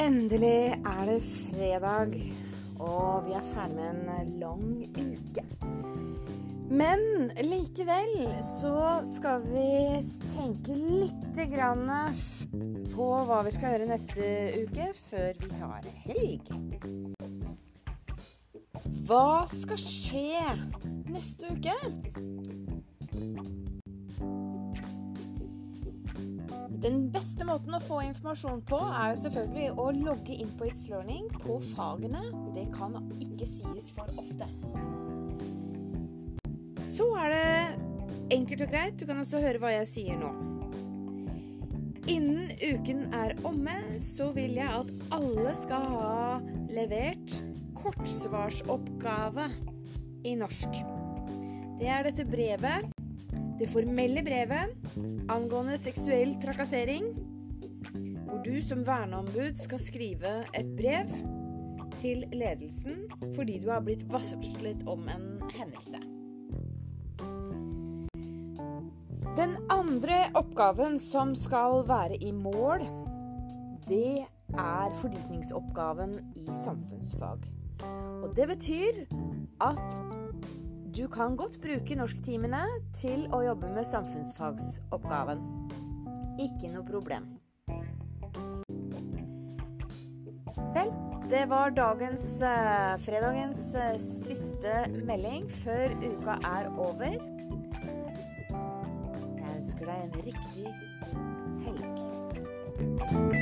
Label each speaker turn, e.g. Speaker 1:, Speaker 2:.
Speaker 1: Endelig er det fredag, og vi er ferdig med en lang uke. Men likevel så skal vi tenke litt på hva vi skal gjøre neste uke, før vi tar helg. Hva skal skje neste uke? Den beste måten å få informasjon på er jo selvfølgelig å logge inn på It's Learning på fagene. Det kan ikke sies for ofte. Så er det enkelt og greit. Du kan også høre hva jeg sier nå. Innen uken er omme, så vil jeg at alle skal ha levert kortsvarsoppgave i norsk. Det er dette brevet det formelle brevet angående seksuell trakassering, hvor du som verneombud skal skrive et brev til ledelsen fordi du har blitt varslet om en hendelse. Den andre oppgaven som skal være i mål, det er fordypningsoppgaven i samfunnsfag. Og det betyr at du kan godt bruke norsktimene til å jobbe med samfunnsfagsoppgaven. Ikke noe problem. Vel, det var dagens, uh, fredagens uh, siste melding før uka er over. Jeg ønsker deg en riktig helg.